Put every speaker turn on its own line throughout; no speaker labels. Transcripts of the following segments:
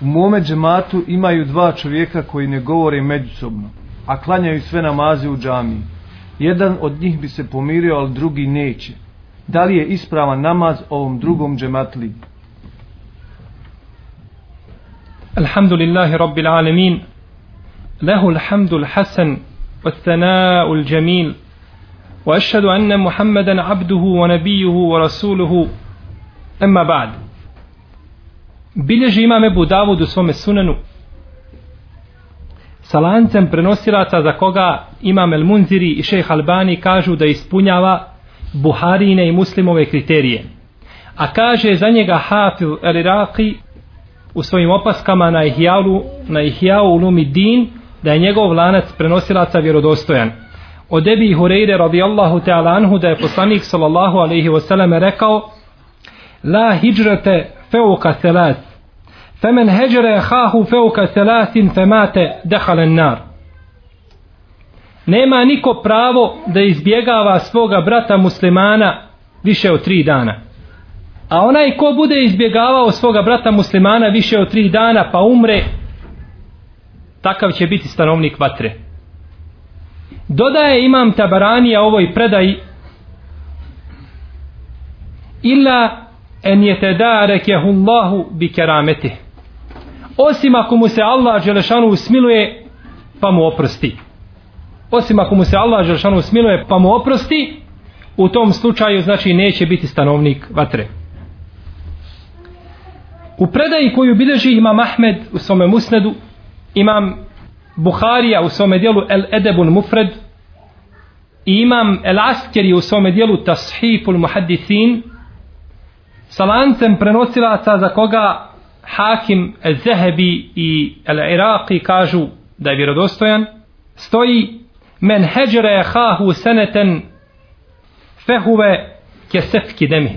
U mome džematu imaju dva čovjeka koji ne govore međusobno, a klanjaju sve namaze u džamiji. Jedan od njih bi se pomirio, ali drugi neće. Da li je ispravan namaz ovom drugom džematli?
Alhamdulillahi Rabbil Alamin Lehu alhamdu l-hasan والثناء الجميل وأشهد أن محمدا عبده ونبيه ورسوله أما بعد bilježi imam Ebu Davud u svome sunanu sa lancem prenosilaca za koga imam El Munziri i šejh Albani kažu da ispunjava Buharine i muslimove kriterije. A kaže za njega Hafil El Iraqi u svojim opaskama na Ihjalu, na Ihjalu Ulumi Din da je njegov lanac prenosilaca vjerodostojan. Od Ebi Hureyre radijallahu ta'ala anhu da je poslanik sallallahu alaihi wasallam rekao La hijrate feuka selat Femen heđere hahu feuka selasin femate dehalen nar. Nema niko pravo da izbjegava svoga brata muslimana više od tri dana. A onaj ko bude izbjegavao svoga brata muslimana više od tri dana pa umre, takav će biti stanovnik vatre. Dodaje imam Tabaranija ovoj predaji illa en je te Allahu bi kerametih osim ako mu se Allah Želešanu usmiluje pa mu oprosti. Osim ako mu se Allah Želešanu usmiluje pa mu oprosti u tom slučaju znači neće biti stanovnik vatre. U predaji koju bilježi imam Ahmed u svome musnedu imam Buharija u svome dijelu El Edebun Mufred i imam El Askeri u svome dijelu Tashiful Muhaddithin sa lancem prenosilaca za koga Hakim Zehebi i El Iraqi kažu da je vjerodostojan, stoji men heđere hahu seneten fehuve kesefki demi.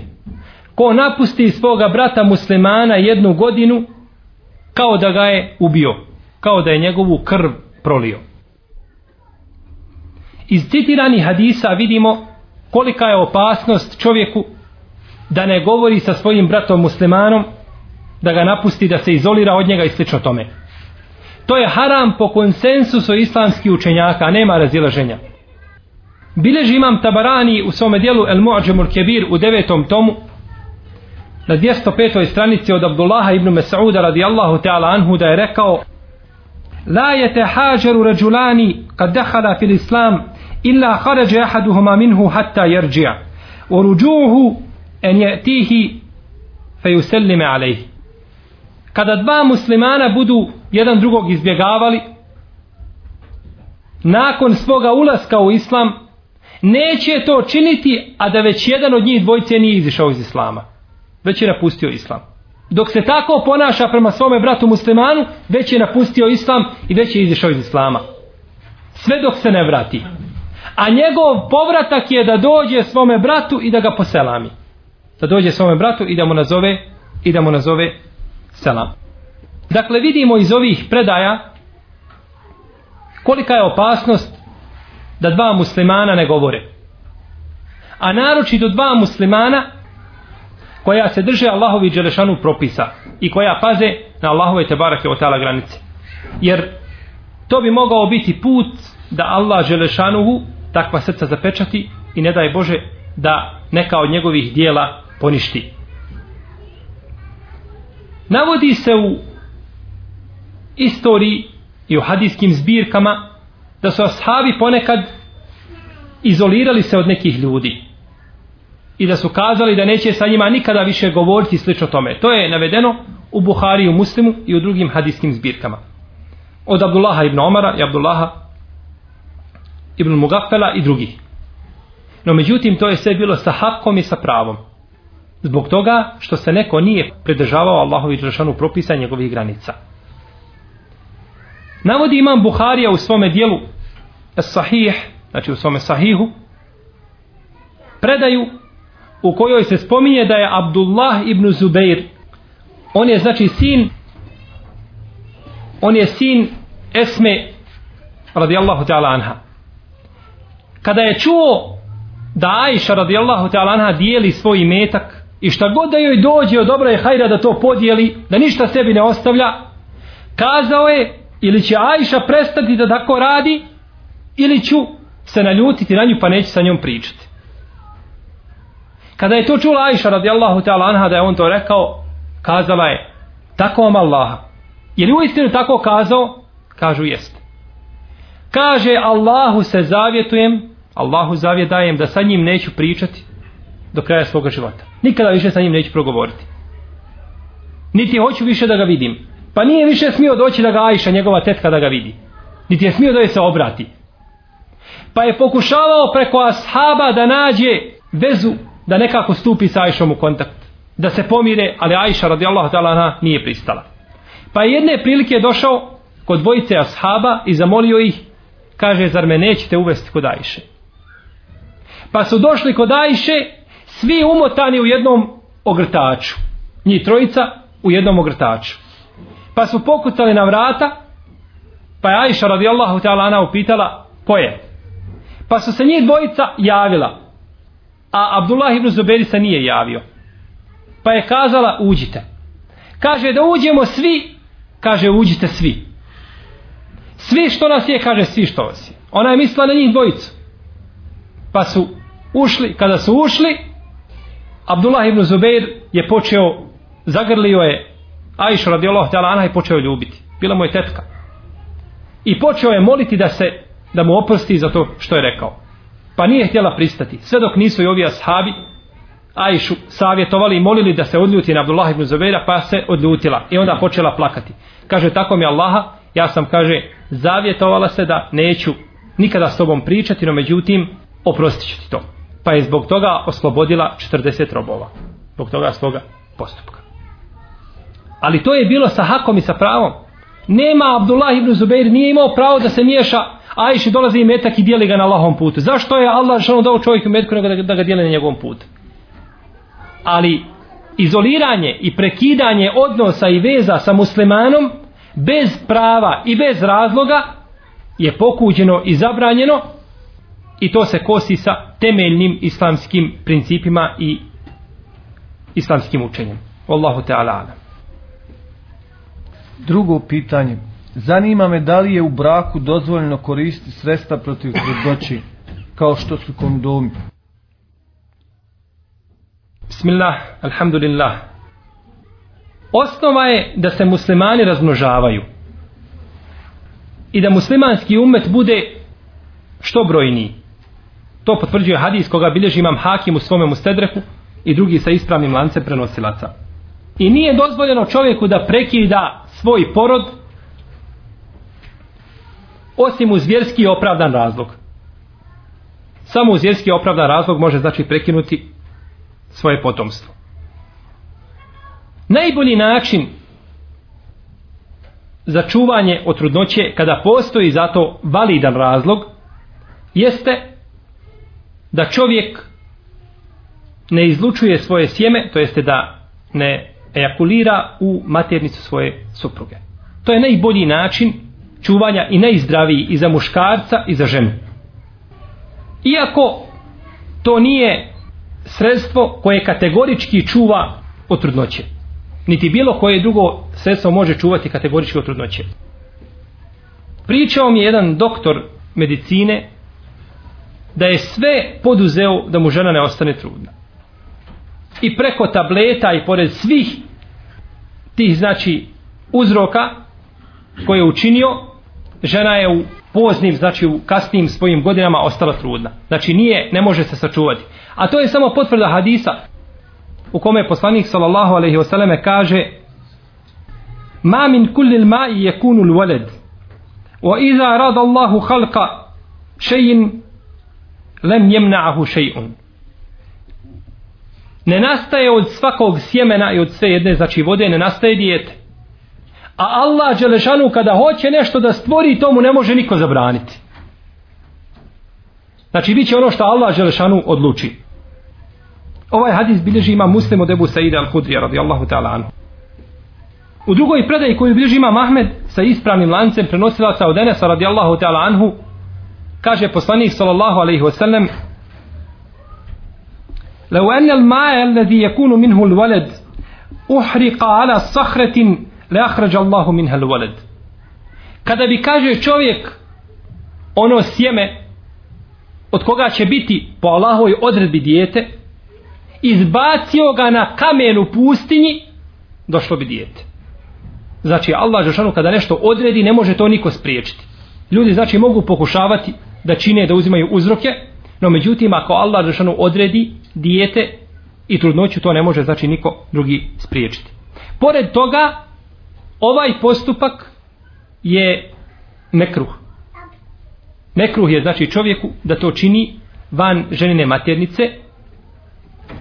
Ko napusti svoga brata muslimana jednu godinu, kao da ga je ubio, kao da je njegovu krv prolio. Iz citiranih hadisa vidimo kolika je opasnost čovjeku da ne govori sa svojim bratom muslimanom da ga napusti, da se izolira od njega i slično tome. To je haram po konsensusu islamskih učenjaka, nema razilaženja. Bileži imam Tabarani u svome dijelu El Mu'ađemur Kebir u devetom tomu, na 205. stranici od Abdullaha ibn Mas'uda radijallahu ta'ala anhu da je rekao La je hađeru rađulani kad dehala fil islam illa harađe ahaduhuma minhu hatta jerđija. U ruđuhu en je tihi fe alejhi kada dva muslimana budu jedan drugog izbjegavali nakon svoga ulaska u islam neće to činiti a da već jedan od njih dvojce nije izišao iz islama. Već je napustio islam. Dok se tako ponaša prema svome bratu muslimanu već je napustio islam i već je izišao iz islama. Sve dok se ne vrati. A njegov povratak je da dođe svome bratu i da ga poselami. Da dođe svome bratu i da mu nazove i da mu nazove selam. Dakle, vidimo iz ovih predaja kolika je opasnost da dva muslimana ne govore. A naročito dva muslimana koja se drže Allahovi Đelešanu propisa i koja paze na Allahove tebarake o tala granice. Jer to bi mogao biti put da Allah Đelešanuhu takva srca zapečati i ne daj Bože da neka od njegovih dijela poništi navodi se u istoriji i u hadijskim zbirkama da su ashabi ponekad izolirali se od nekih ljudi i da su kazali da neće sa njima nikada više govoriti slično tome. To je navedeno u Buhari, u Muslimu i u drugim hadijskim zbirkama. Od Abdullaha ibn Omara i Abdullaha ibn Mugafela i drugih. No međutim, to je sve bilo sa hakom i sa pravom. Zbog toga što se neko nije pridržavao Allahovi Đelešanu propisa njegovih granica. Navodi imam Buharija u svome dijelu Sahih, znači u svome Sahihu, predaju u kojoj se spominje da je Abdullah ibn Zubeir, on je znači sin, on je sin Esme radijallahu ta'ala anha. Kada je čuo da Aisha radijallahu ta'ala anha dijeli svoj metak, I šta god da joj dođe od dobra je hajra da to podijeli, da ništa sebi ne ostavlja, kazao je ili će Ajša prestati da tako radi ili ću se naljutiti na nju pa neću sa njom pričati. Kada je to čula Ajša radijallahu ta'ala anha da je on to rekao kazala je tako vam Allaha je li uistinu tako kazao? Kažu jeste kaže Allahu se zavjetujem Allahu zavjet dajem da sa njim neću pričati do kraja svoga života. Nikada više sa njim neću progovoriti. Niti hoću više da ga vidim. Pa nije više smio doći da ga Ajša njegova tetka da ga vidi. Niti je smio da je se obrati. Pa je pokušavao preko ashaba da nađe vezu da nekako stupi sa Ajšom u kontakt. Da se pomire ali Ajša radijallahu ta'ala nije pristala. Pa je jedne prilike došao kod dvojice ashaba i zamolio ih kaže zar me nećete uvesti kod Ajše? Pa su došli kod Ajše svi umotani u jednom ogrtaču. Njih trojica u jednom ogrtaču. Pa su pokucali na vrata pa je Aisha radijallahu ta'ala ana upitala ko je? Pa su se njih dvojica javila a Abdullah ibn Zuberi se nije javio. Pa je kazala uđite. Kaže da uđemo svi kaže uđite svi. Svi što nas je kaže svi što vas je. Ona je mislila na njih dvojicu. Pa su ušli kada su ušli Abdullah ibn Zubair je počeo zagrlio je Aisha radijallahu ta'ala anha i počeo ljubiti. Bila mu je tetka. I počeo je moliti da se da mu oprosti za to što je rekao. Pa nije htjela pristati. Sve dok nisu i ovi ashabi Ajšu savjetovali i molili da se odljuti na Abdullah ibn Zubaira pa se odljutila. I onda počela plakati. Kaže tako mi Allaha. Ja sam kaže zavjetovala se da neću nikada s tobom pričati no međutim oprostit ću ti to pa je zbog toga oslobodila 40 robova zbog toga svoga postupka ali to je bilo sa hakom i sa pravom nema Abdullah ibn Zubair nije imao pravo da se miješa Ajši dolazi i metak i dijeli ga na Allahom putu. Zašto je Allah što dao čovjeku metku nego da, da ga dijeli na njegovom putu? Ali izoliranje i prekidanje odnosa i veza sa muslimanom bez prava i bez razloga je pokuđeno i zabranjeno i to se kosi sa temeljnim islamskim principima i islamskim učenjem. Wallahu ta'ala
Drugo pitanje. Zanima me da li je u braku dozvoljeno koristiti sredstva protiv trudnoći kao što su kondomi.
Bismillah, alhamdulillah. Osnova je da se muslimani razmnožavaju. I da muslimanski umet bude što brojniji. To potvrđuje hadis koga bilježi imam hakim u svome mustedreku i drugi sa ispravnim lancem prenosilaca. I nije dozvoljeno čovjeku da prekida svoj porod osim uz vjerski opravdan razlog. Samo uz vjerski opravdan razlog može znači prekinuti svoje potomstvo. Najbolji način za čuvanje od trudnoće kada postoji zato validan razlog jeste da čovjek ne izlučuje svoje sjeme, to jeste da ne ejakulira u maternicu svoje supruge. To je najbolji način čuvanja i najzdraviji i za muškarca i za ženu. Iako to nije sredstvo koje kategorički čuva od trudnoće. Niti bilo koje drugo sredstvo može čuvati kategorički od trudnoće. Pričao mi je jedan doktor medicine da je sve poduzeo da mu žena ne ostane trudna. I preko tableta i pored svih tih znači uzroka koje je učinio žena je u poznim, znači u kasnim svojim godinama ostala trudna. Znači nije, ne može se sačuvati. A to je samo potvrda hadisa u kome je poslanik sallallahu alaihi wasallam kaže Ma min kulli al-ma'i yakunu al-walad, wa idha rada Allahu khalqa shay'in lem jemna'ahu shay'un Ne nastaje od svakog sjemena i od sve jedne znači vode ne nastaje dijete. A Allah Đelešanu kada hoće nešto da stvori tomu ne može niko zabraniti. Znači bit će ono što Allah Đelešanu odluči. Ovaj hadis bilježi ima muslim od Ebu Saida al-Hudrija radijallahu ta'ala anhu. U drugoj predaji koju bilježi ima Mahmed sa ispravnim lancem prenosilaca od Enesa radijallahu ta'ala anhu kaže poslanik sallallahu alaihi wasallam لو أن الماء الذي يكون منه الولد أحرق على صخرة le ahrađa Allahu min hal walad. Kada bi kaže čovjek ono sjeme od koga će biti po Allahovoj odredbi dijete, izbacio ga na kamen u pustinji, došlo bi dijete. Znači Allah Žešanu kada nešto odredi ne može to niko spriječiti. Ljudi znači mogu pokušavati da čine da uzimaju uzroke, no međutim ako Allah Žešanu odredi dijete i trudnoću to ne može znači niko drugi spriječiti. Pored toga ovaj postupak je mekruh. Mekruh je znači čovjeku da to čini van ženine maternice,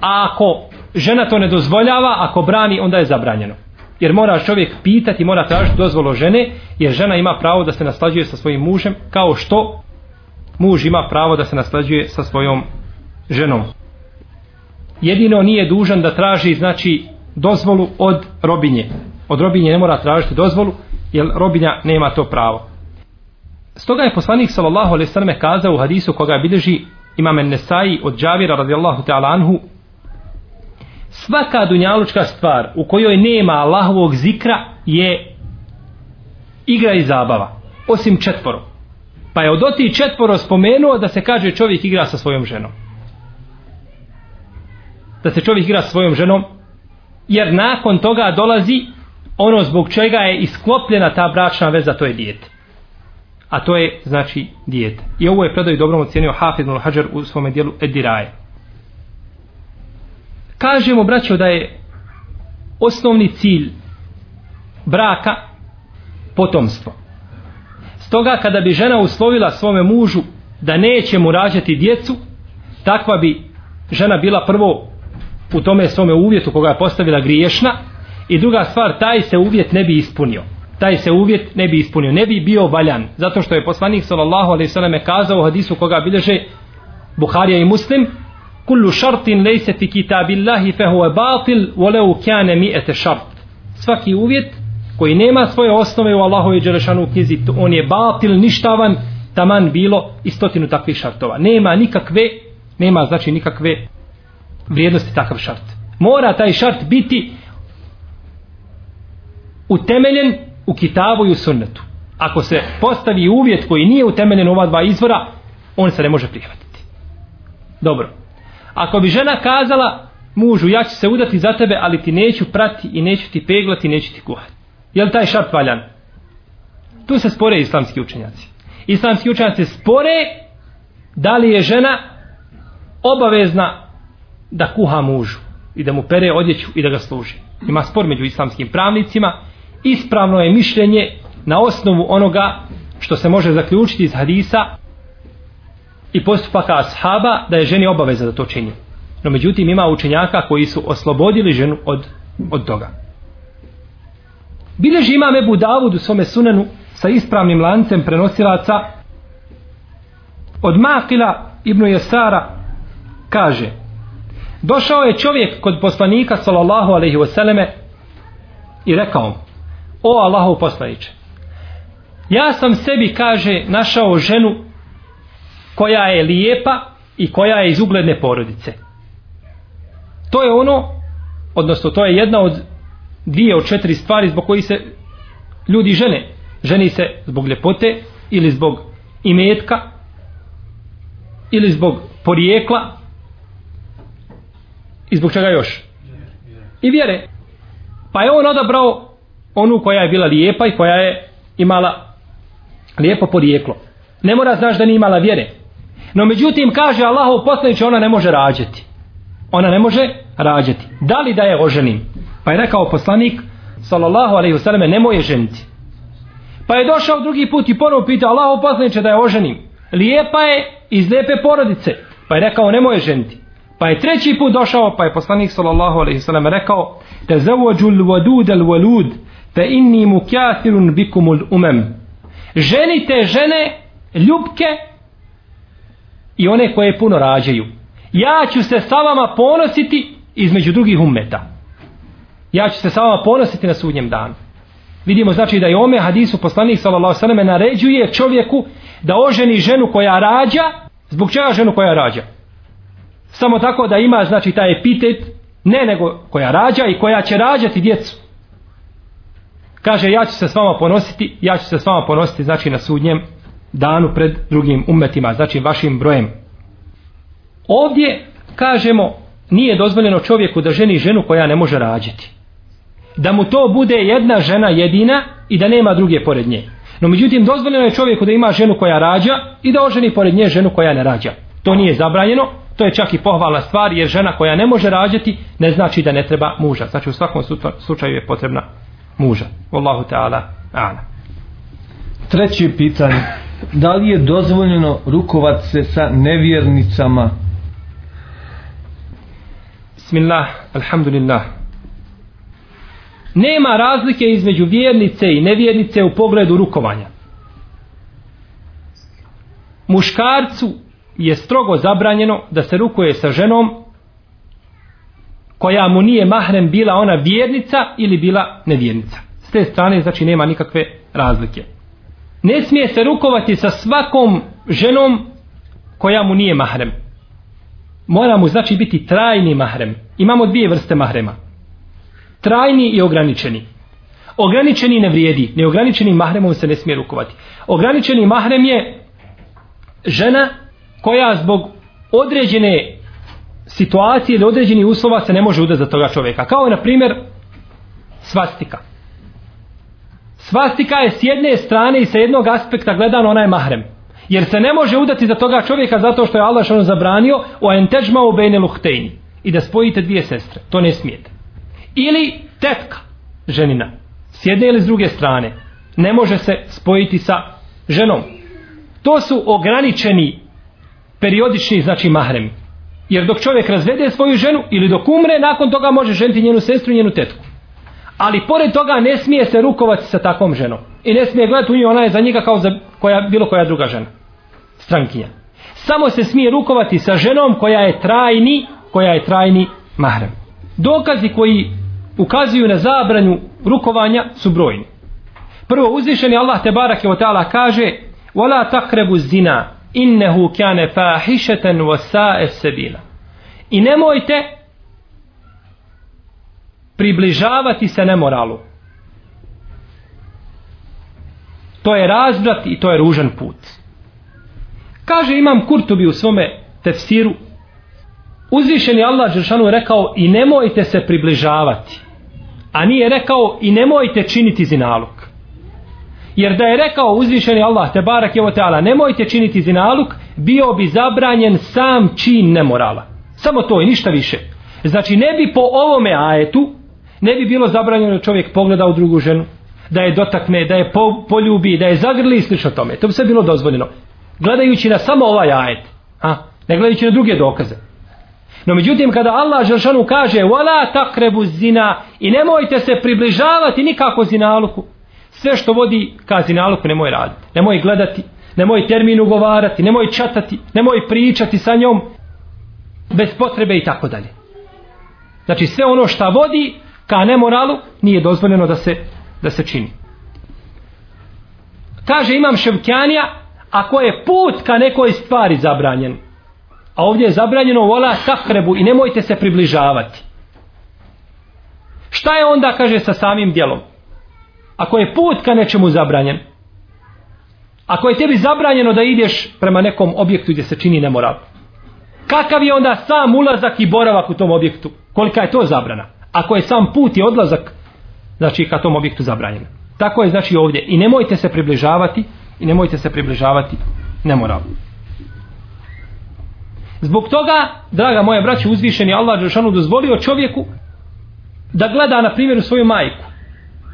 a ako žena to ne dozvoljava, ako brani, onda je zabranjeno. Jer mora čovjek pitati, mora tražiti dozvolo žene, jer žena ima pravo da se naslađuje sa svojim mužem, kao što muž ima pravo da se naslađuje sa svojom ženom. Jedino nije dužan da traži, znači, dozvolu od robinje. Od robinje ne mora tražiti dozvolu, jer robinja nema to pravo. Stoga je poslanik sallallahu alejhi ve selleme kazao u hadisu koga bilježi Imam An-Nasa'i od Džavira radijallahu ta'ala anhu svaka dunjalučka stvar u kojoj nema Allahovog zikra je igra i zabava osim četvoro pa je od oti četvoro spomenuo da se kaže čovjek igra sa svojom ženom da se čovjek igra sa svojom ženom jer nakon toga dolazi ono zbog čega je isklopljena ta bračna veza to je dijete a to je znači dijete. I ovo je predaj dobrom ocenio Hafid ibn Hajar u svom dijelu Ediraje. Kažemo braćo da je osnovni cilj braka potomstvo. Stoga kada bi žena uslovila svome mužu da neće mu rađati djecu, takva bi žena bila prvo u tome svome uvjetu koga je postavila griješna i druga stvar, taj se uvjet ne bi ispunio taj se uvjet ne bi ispunio, ne bi bio valjan, zato što je poslanik sallallahu alejhi ve selleme kazao u hadisu koga bilježe Buharija i Muslim, kullu šartin lejse fi kitabillahi fehuve batil, voleu kjane mi ete šart. Svaki uvjet koji nema svoje osnove u Allahove Đelešanu knjizi, on je batil, ništavan, taman bilo i stotinu takvih šartova. Nema nikakve, nema znači nikakve vrijednosti takav šart. Mora taj šart biti utemeljen u kitabu i u sunnetu. Ako se postavi uvjet koji nije utemeljen u ova dva izvora, on se ne može prihvatiti. Dobro. Ako bi žena kazala mužu, ja ću se udati za tebe, ali ti neću prati i neću ti peglati, neću ti kuhati. Je li taj šart valjan? Tu se spore islamski učenjaci. Islamski učenjaci spore da li je žena obavezna da kuha mužu i da mu pere odjeću i da ga služi. Ima spor među islamskim pravnicima ispravno je mišljenje na osnovu onoga što se može zaključiti iz hadisa i postupaka ashaba da je ženi obaveza da to čini. No međutim ima učenjaka koji su oslobodili ženu od, od toga. Bileži imam Ebu Davud u svome sunenu sa ispravnim lancem prenosilaca. Od Makila ibn Jesara kaže došao je čovjek kod poslanika sallallahu alejhi ve selleme i rekao mu o Allahov poslanice, ja sam sebi kaže našao ženu koja je lijepa i koja je iz ugledne porodice. To je ono odnosno to je jedna od dvije od četiri stvari zbog koji se ljudi žene ženi se zbog ljepote ili zbog imetka ili zbog porijekla i zbog čega još i vjere pa je on odabrao onu koja je bila lijepa i koja je imala lijepo porijeklo. Ne mora znaš da nije imala vjere. No međutim kaže Allahov poslaniče ona ne može rađati. Ona ne može rađati. Da li da je oženim? Pa je rekao poslanik sallallahu alaihi vseleme, nemoj je ženiti. Pa je došao drugi put i ponovo pitao Allahov poslaniče da je oženim. Lijepa je iz lijepe porodice. Pa je rekao nemoj je ženiti. Pa je treći put došao pa je poslanik sallallahu alaihi vseleme rekao tezavođul wadud al walud fe inni mu kjathirun bikumul umem. Ženite žene ljubke i one koje puno rađaju. Ja ću se sa vama ponositi između drugih ummeta. Ja ću se sa vama ponositi na sudnjem danu. Vidimo znači da je ome hadisu poslanik sallallahu sallam naređuje čovjeku da oženi ženu koja rađa. Zbog čega ženu koja rađa? Samo tako da ima znači taj epitet ne nego koja rađa i koja će rađati djecu kaže ja ću se s vama ponositi ja ću se s vama ponositi znači na sudnjem danu pred drugim umetima znači vašim brojem ovdje kažemo nije dozvoljeno čovjeku da ženi ženu koja ne može rađati da mu to bude jedna žena jedina i da nema druge pored nje. No međutim dozvoljeno je čovjeku da ima ženu koja rađa i da oženi pored nje ženu koja ne rađa. To nije zabranjeno to je čak i pohvalna stvar jer žena koja ne može rađati ne znači da ne treba muža. Znači u svakom slučaju je potrebna muža. Wallahu ta'ala a'lam.
Treće pitanje. Da li je dozvoljeno rukovat se sa nevjernicama?
Bismillah, alhamdulillah nema razlike između vjernice i nevjernice u pogledu rukovanja muškarcu je strogo zabranjeno da se rukuje sa ženom koja mu nije mahrem bila ona vjernica ili bila nevjernica. S te strane znači nema nikakve razlike. Ne smije se rukovati sa svakom ženom koja mu nije mahrem. Mora mu znači biti trajni mahrem. Imamo dvije vrste mahrema. Trajni i ograničeni. Ograničeni ne vrijedi. Neograničeni mahremom se ne smije rukovati. Ograničeni mahrem je žena koja zbog određene situacije ili određenih uslova se ne može udati za toga čovjeka. Kao na primjer svastika. Svastika je s jedne strane i sa jednog aspekta gledano ona je mahrem. Jer se ne može udati za toga čovjeka zato što je Allah što zabranio o entežma u bejne luhtejni. I da spojite dvije sestre. To ne smijete. Ili tetka ženina. S jedne ili s druge strane. Ne može se spojiti sa ženom. To su ograničeni periodični znači mahrem. Jer dok čovjek razvede svoju ženu ili dok umre, nakon toga može ženiti njenu sestru i njenu tetku. Ali pored toga ne smije se rukovati sa takvom ženom. I ne smije gledati u nju, ona je za njega kao za koja, bilo koja druga žena. Strankinja. Samo se smije rukovati sa ženom koja je trajni, koja je trajni mahrem. Dokazi koji ukazuju na zabranju rukovanja su brojni. Prvo uzvišeni Allah te barake o ta'ala kaže وَلَا تَقْرَبُ الزِّنَا innehu kane fahišeten wa sa'e sebila. I nemojte približavati se nemoralu. To je razbrat i to je ružan put. Kaže imam Kurtubi u svome tefsiru uzvišeni Allah Đeršanu rekao i nemojte se približavati. A nije rekao i nemojte činiti zinaluk. Jer da je rekao uzvišeni Allah te barak je teala nemojte činiti zinaluk, bio bi zabranjen sam čin nemorala. Samo to i ništa više. Znači ne bi po ovome ajetu ne bi bilo zabranjeno čovjek pogleda u drugu ženu, da je dotakne, da je po, poljubi, da je zagrli i slično tome. To bi sve bilo dozvoljeno. Gledajući na samo ovaj ajet, a, ne gledajući na druge dokaze. No međutim kada Allah Žešanu kaže wala takrebu zina i nemojte se približavati nikako zinaluku, sve što vodi ka zinaluku nemoj raditi. Nemoj gledati, nemoj termin ugovarati, nemoj čatati, nemoj pričati sa njom bez potrebe i tako dalje. Znači sve ono što vodi ka nemoralu nije dozvoljeno da se, da se čini. Kaže imam Ševkjanija, ako je put ka nekoj stvari zabranjen, a ovdje je zabranjeno vola takrebu i nemojte se približavati. Šta je onda, kaže, sa samim dijelom? ako je put ka nečemu zabranjen, ako je tebi zabranjeno da ideš prema nekom objektu gdje se čini nemoral, kakav je onda sam ulazak i boravak u tom objektu? Kolika je to zabrana? Ako je sam put i odlazak, znači ka tom objektu zabranjen. Tako je znači ovdje. I nemojte se približavati, i nemojte se približavati nemoralu. Zbog toga, draga moja braća, uzvišeni Allah Đeršanu dozvolio čovjeku da gleda na primjer svoju majku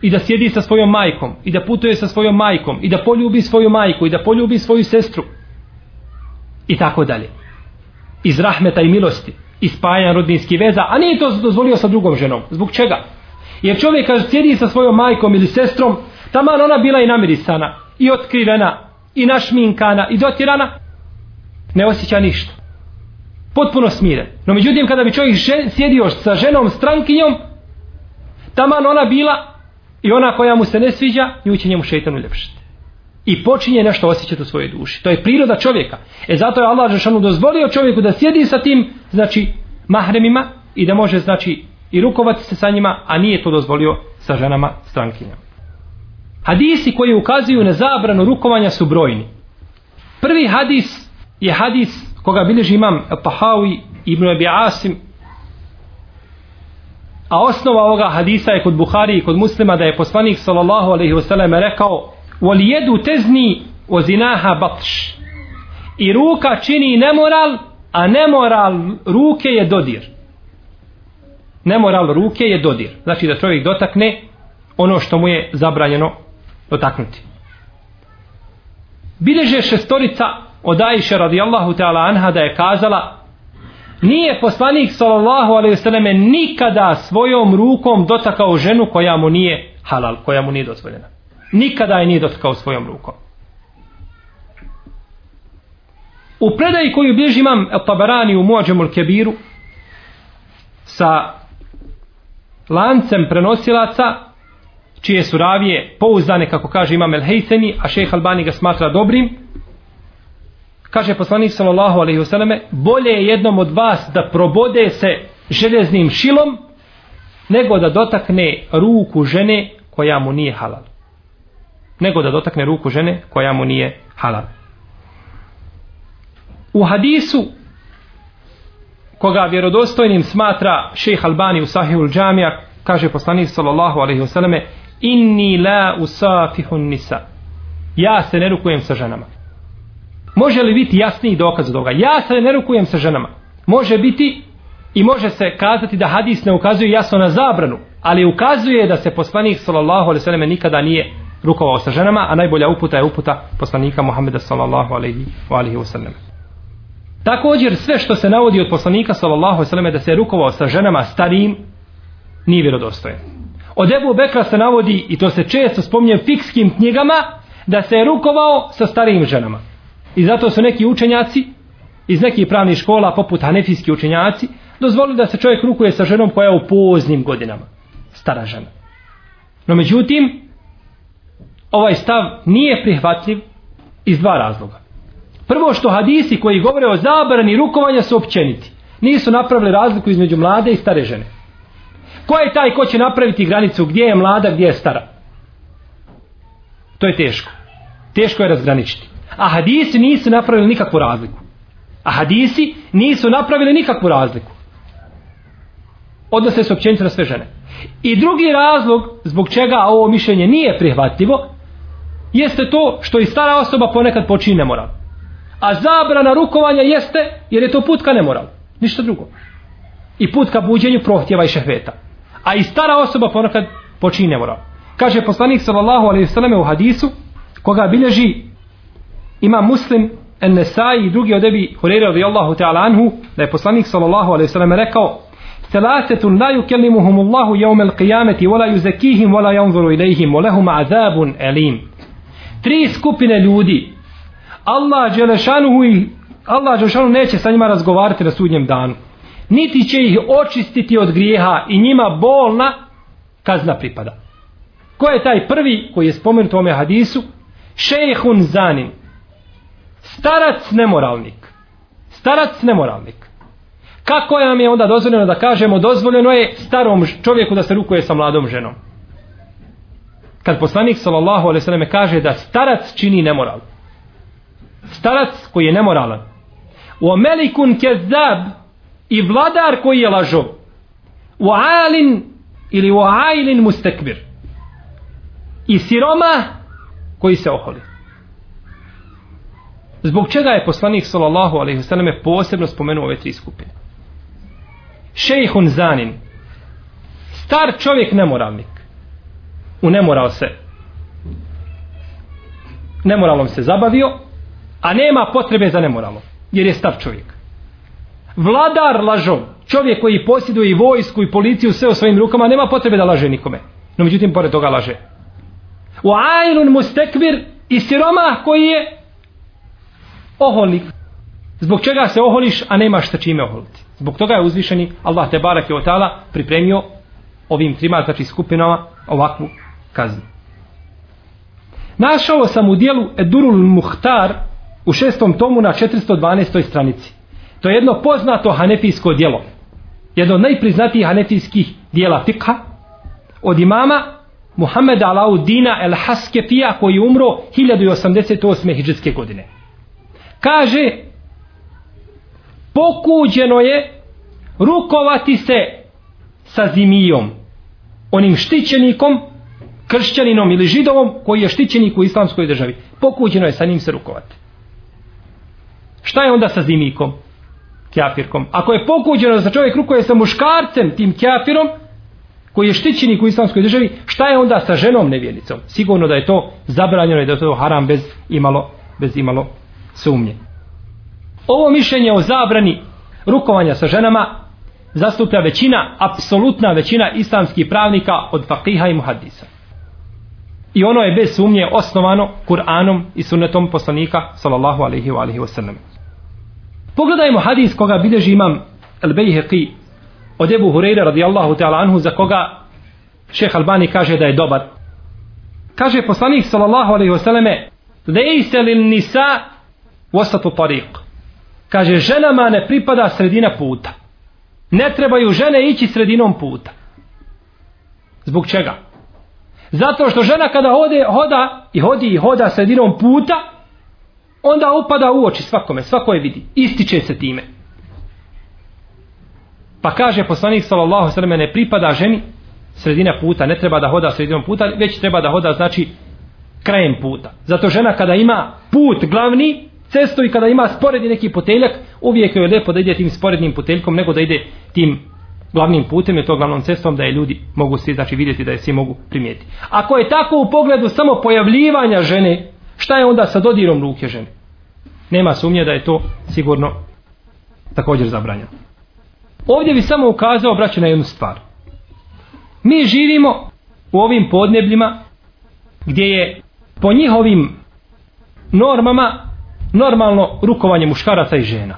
i da sjedi sa svojom majkom i da putuje sa svojom majkom i da poljubi svoju majku i da poljubi svoju sestru i tako dalje. Iz rahmeta i milosti i spajanja rodinski veza a nije to dozvolio sa drugom ženom. Zbog čega? jer čovjek kaže sjedi sa svojom majkom ili sestrom taman ona bila i namirisana i otkrivena i našminkana i dotirana ne osjeća ništa potpuno smiren no međutim kada bi čovjek sjedio sa ženom strankinjom taman ona bila I ona koja mu se ne sviđa, nju će njemu šeitan uljepšiti. I počinje nešto osjećati u svojoj duši. To je priroda čovjeka. E zato je Allah Žešanu dozvolio čovjeku da sjedi sa tim, znači, mahremima i da može, znači, i rukovati se sa njima, a nije to dozvolio sa ženama strankinjama. Hadisi koji ukazuju na zabranu rukovanja su brojni. Prvi hadis je hadis koga bilježi imam Tahawi ibn Abi Asim a osnova ovoga hadisa je kod Buhari i kod muslima da je poslanik sallallahu alaihi wasallam rekao wal jedu tezni o zinaha batš. I ruka čini nemoral a nemoral ruke je dodir. Nemoral ruke je dodir. Znači da čovjek dotakne ono što mu je zabranjeno dotaknuti. Bileže šestorica od Ajše radijallahu ta'ala anha da je kazala nije poslanik sallallahu alaihi wasallam nikada svojom rukom dotakao ženu koja mu nije halal, koja mu nije dozvoljena. Nikada je nije dotakao svojom rukom. U predaji koju bliži imam Tabarani u Muadžemul Kebiru sa lancem prenosilaca čije su ravije pouzdane kako kaže imam El Hejseni a šejh Albani ga smatra dobrim kaže poslanik sallallahu alejhi ve selleme bolje je jednom od vas da probode se željeznim šilom nego da dotakne ruku žene koja mu nije halal. Nego da dotakne ruku žene koja mu nije halal. U hadisu koga vjerodostojnim smatra šejh Albani u Sahihul Džamija kaže poslanik sallallahu alejhi ve selleme inni la usafihun nisa. Ja se ne rukujem sa ženama. Može li biti jasniji dokaz od toga? Ja se ne rukujem sa ženama. Može biti i može se kazati da hadis ne ukazuje jasno na zabranu, ali ukazuje da se poslanik sallallahu alejhi ve selleme nikada nije rukovao sa ženama, a najbolja uputa je uputa poslanika Muhameda sallallahu alejhi ve sellem. Također sve što se navodi od poslanika sallallahu alejhi ve selleme da se rukovao sa ženama starim nije vjerodostojno. Od Ebu Bekra se navodi i to se često spominje u fikskim knjigama da se je rukovao sa starijim ženama. I zato su neki učenjaci iz nekih pravnih škola, poput hanefijski učenjaci, dozvolili da se čovjek rukuje sa ženom koja je u poznim godinama. Stara žena. No međutim, ovaj stav nije prihvatljiv iz dva razloga. Prvo što hadisi koji govore o zabrani rukovanja su općeniti. Nisu napravili razliku između mlade i stare žene. Ko je taj ko će napraviti granicu gdje je mlada, gdje je stara? To je teško. Teško je razgraničiti. A hadisi nisu napravili nikakvu razliku. A hadisi nisu napravili nikakvu razliku. Odnose se općenito na sve žene. I drugi razlog zbog čega ovo mišljenje nije prihvatljivo jeste to što i stara osoba ponekad počini nemoral. A zabrana rukovanja jeste jer je to put ka nemoralu. Ništa drugo. I put ka buđenju prohtjeva i šehveta. A i stara osoba ponekad počini nemoral. Kaže poslanik sallallahu alejhi ve selleme u hadisu koga bilježi ima muslim en nesai i drugi od ebi Hureyre radijallahu ta'ala anhu da je poslanik sallallahu alaihi sallam rekao Selasetun la yukellimuhum Allahu jevme l'qiyameti wala yuzekihim wala yanzuru ilaihim wa lahum azabun elim tri skupine ljudi Allah Đelešanuhu i Allah Đelešanuhu neće sa njima razgovarati na sudnjem danu. Niti će ih očistiti od grijeha i njima bolna kazna pripada. Ko je taj prvi koji je spomenut u ome hadisu? Šejhun zanin starac nemoralnik. Starac nemoralnik. Kako je nam je onda dozvoljeno da kažemo dozvoljeno je starom čovjeku da se rukuje sa mladom ženom? Kad poslanik sallallahu alejhi ve selleme kaže da starac čini nemoral. Starac koji je nemoralan. Wa malikun kezzab i vladar koji je lažov. Wa alin ili wa ailin mustakbir. I siroma koji se oholi. Zbog čega je poslanik sallallahu alejhi ve selleme posebno spomenuo ove tri skupine? Šejhun zanin. Star čovjek nemoralnik. U nemoral se nemoralom se zabavio, a nema potrebe za nemoralom, jer je star čovjek. Vladar lažom, čovjek koji posjeduje i vojsku i policiju sve u svojim rukama, nema potrebe da laže nikome. No međutim, pored toga laže. U ajlun mustekbir i siroma koji je oholnik. Zbog čega se oholiš, a nemaš sa čime oholiti. Zbog toga je uzvišeni Allah te barak je otala pripremio ovim trima, znači skupinama, ovakvu kaznu. Našao sam u dijelu Edurul Muhtar u šestom tomu na 412. stranici. To je jedno poznato hanefijsko dijelo. Jedno od najpriznatijih hanefijskih dijela fikha od imama Muhammeda Alaudina El Haskefija koji je umro 1088. hijđetske godine. Kaže pokuđeno je rukovati se sa zimijom onim štićenikom kršćaninom ili židovom koji je štićenik u islamskoj državi. Pokuđeno je sa njim se rukovati. Šta je onda sa zimikom? Kjafirkom. Ako je pokuđeno da se čovjek rukuje sa muškarcem, tim kjafirom, koji je štićenik u islamskoj državi, šta je onda sa ženom nevjernicom? Sigurno da je to zabranjeno i da je to haram bez imalo, bez imalo sumnje. Ovo mišljenje o zabrani rukovanja sa ženama zastuplja većina, apsolutna većina islamskih pravnika od fakiha i muhadisa. I ono je bez sumnje osnovano Kur'anom i sunnetom poslanika sallallahu alaihi wa alaihi wa. Pogledajmo hadis koga bilježi imam al-Bayhaqi od Ebu Hureyre radijallahu ta'ala anhu za koga šeh Albani kaže da je dobar. Kaže poslanik sallallahu alaihi wa sallame Lejse lil nisa Vosatu tariq. Kaže ženama ne pripada sredina puta. Ne trebaju žene ići sredinom puta. Zbog čega? Zato što žena kada hode, hoda i hodi i hoda sredinom puta, onda upada u oči svakome, svako je vidi. Ističe se time. Pa kaže poslanik sallallahu sallam ne pripada ženi sredina puta, ne treba da hoda sredinom puta, već treba da hoda znači krajem puta. Zato žena kada ima put glavni, cestu i kada ima sporedni neki poteljak, uvijek je lepo da ide tim sporednim poteljkom nego da ide tim glavnim putem, je to glavnom cestom da je ljudi mogu svi znači vidjeti da je svi mogu primijeti. Ako je tako u pogledu samo pojavljivanja žene, šta je onda sa dodirom ruke žene? Nema sumnje da je to sigurno također zabranjeno. Ovdje bi samo ukazao, braću, na jednu stvar. Mi živimo u ovim podnebljima gdje je po njihovim normama normalno rukovanje muškaraca i žena.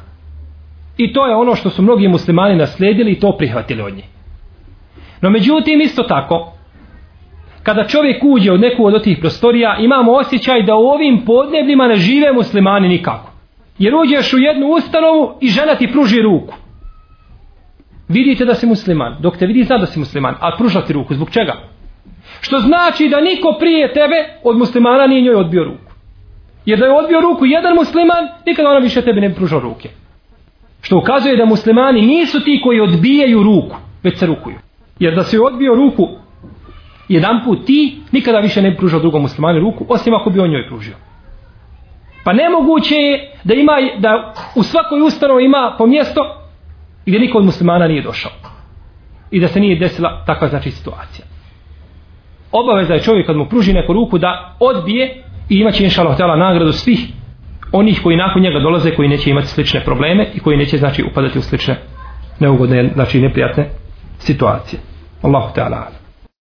I to je ono što su mnogi muslimani naslijedili i to prihvatili od njih. No međutim isto tako, kada čovjek uđe od neku od tih prostorija, imamo osjećaj da u ovim podnebljima ne žive muslimani nikako. Jer uđeš u jednu ustanovu i žena ti pruži ruku. Vidite da si musliman. Dok te vidi zna da si musliman. A pruža ti ruku. Zbog čega? Što znači da niko prije tebe od muslimana nije njoj odbio ruku. Jer da je odbio ruku jedan musliman, nikada ona više tebi ne pruža ruke. Što ukazuje da muslimani nisu ti koji odbijaju ruku, već se rukuju. Jer da se odbio ruku jedan put ti, nikada više ne pružao drugom muslimanu ruku, osim ako bi on njoj pružio. Pa nemoguće je da ima da u svakoj ustanovi ima po mjesto gdje niko od muslimana nije došao. I da se nije desila takva znači situacija. Obaveza je čovjek kad mu pruži neku ruku da odbije i imaće inša Allah nagradu svih onih koji nakon njega dolaze koji neće imati slične probleme i koji neće znači upadati u slične neugodne znači neprijatne situacije. Allahu Teala.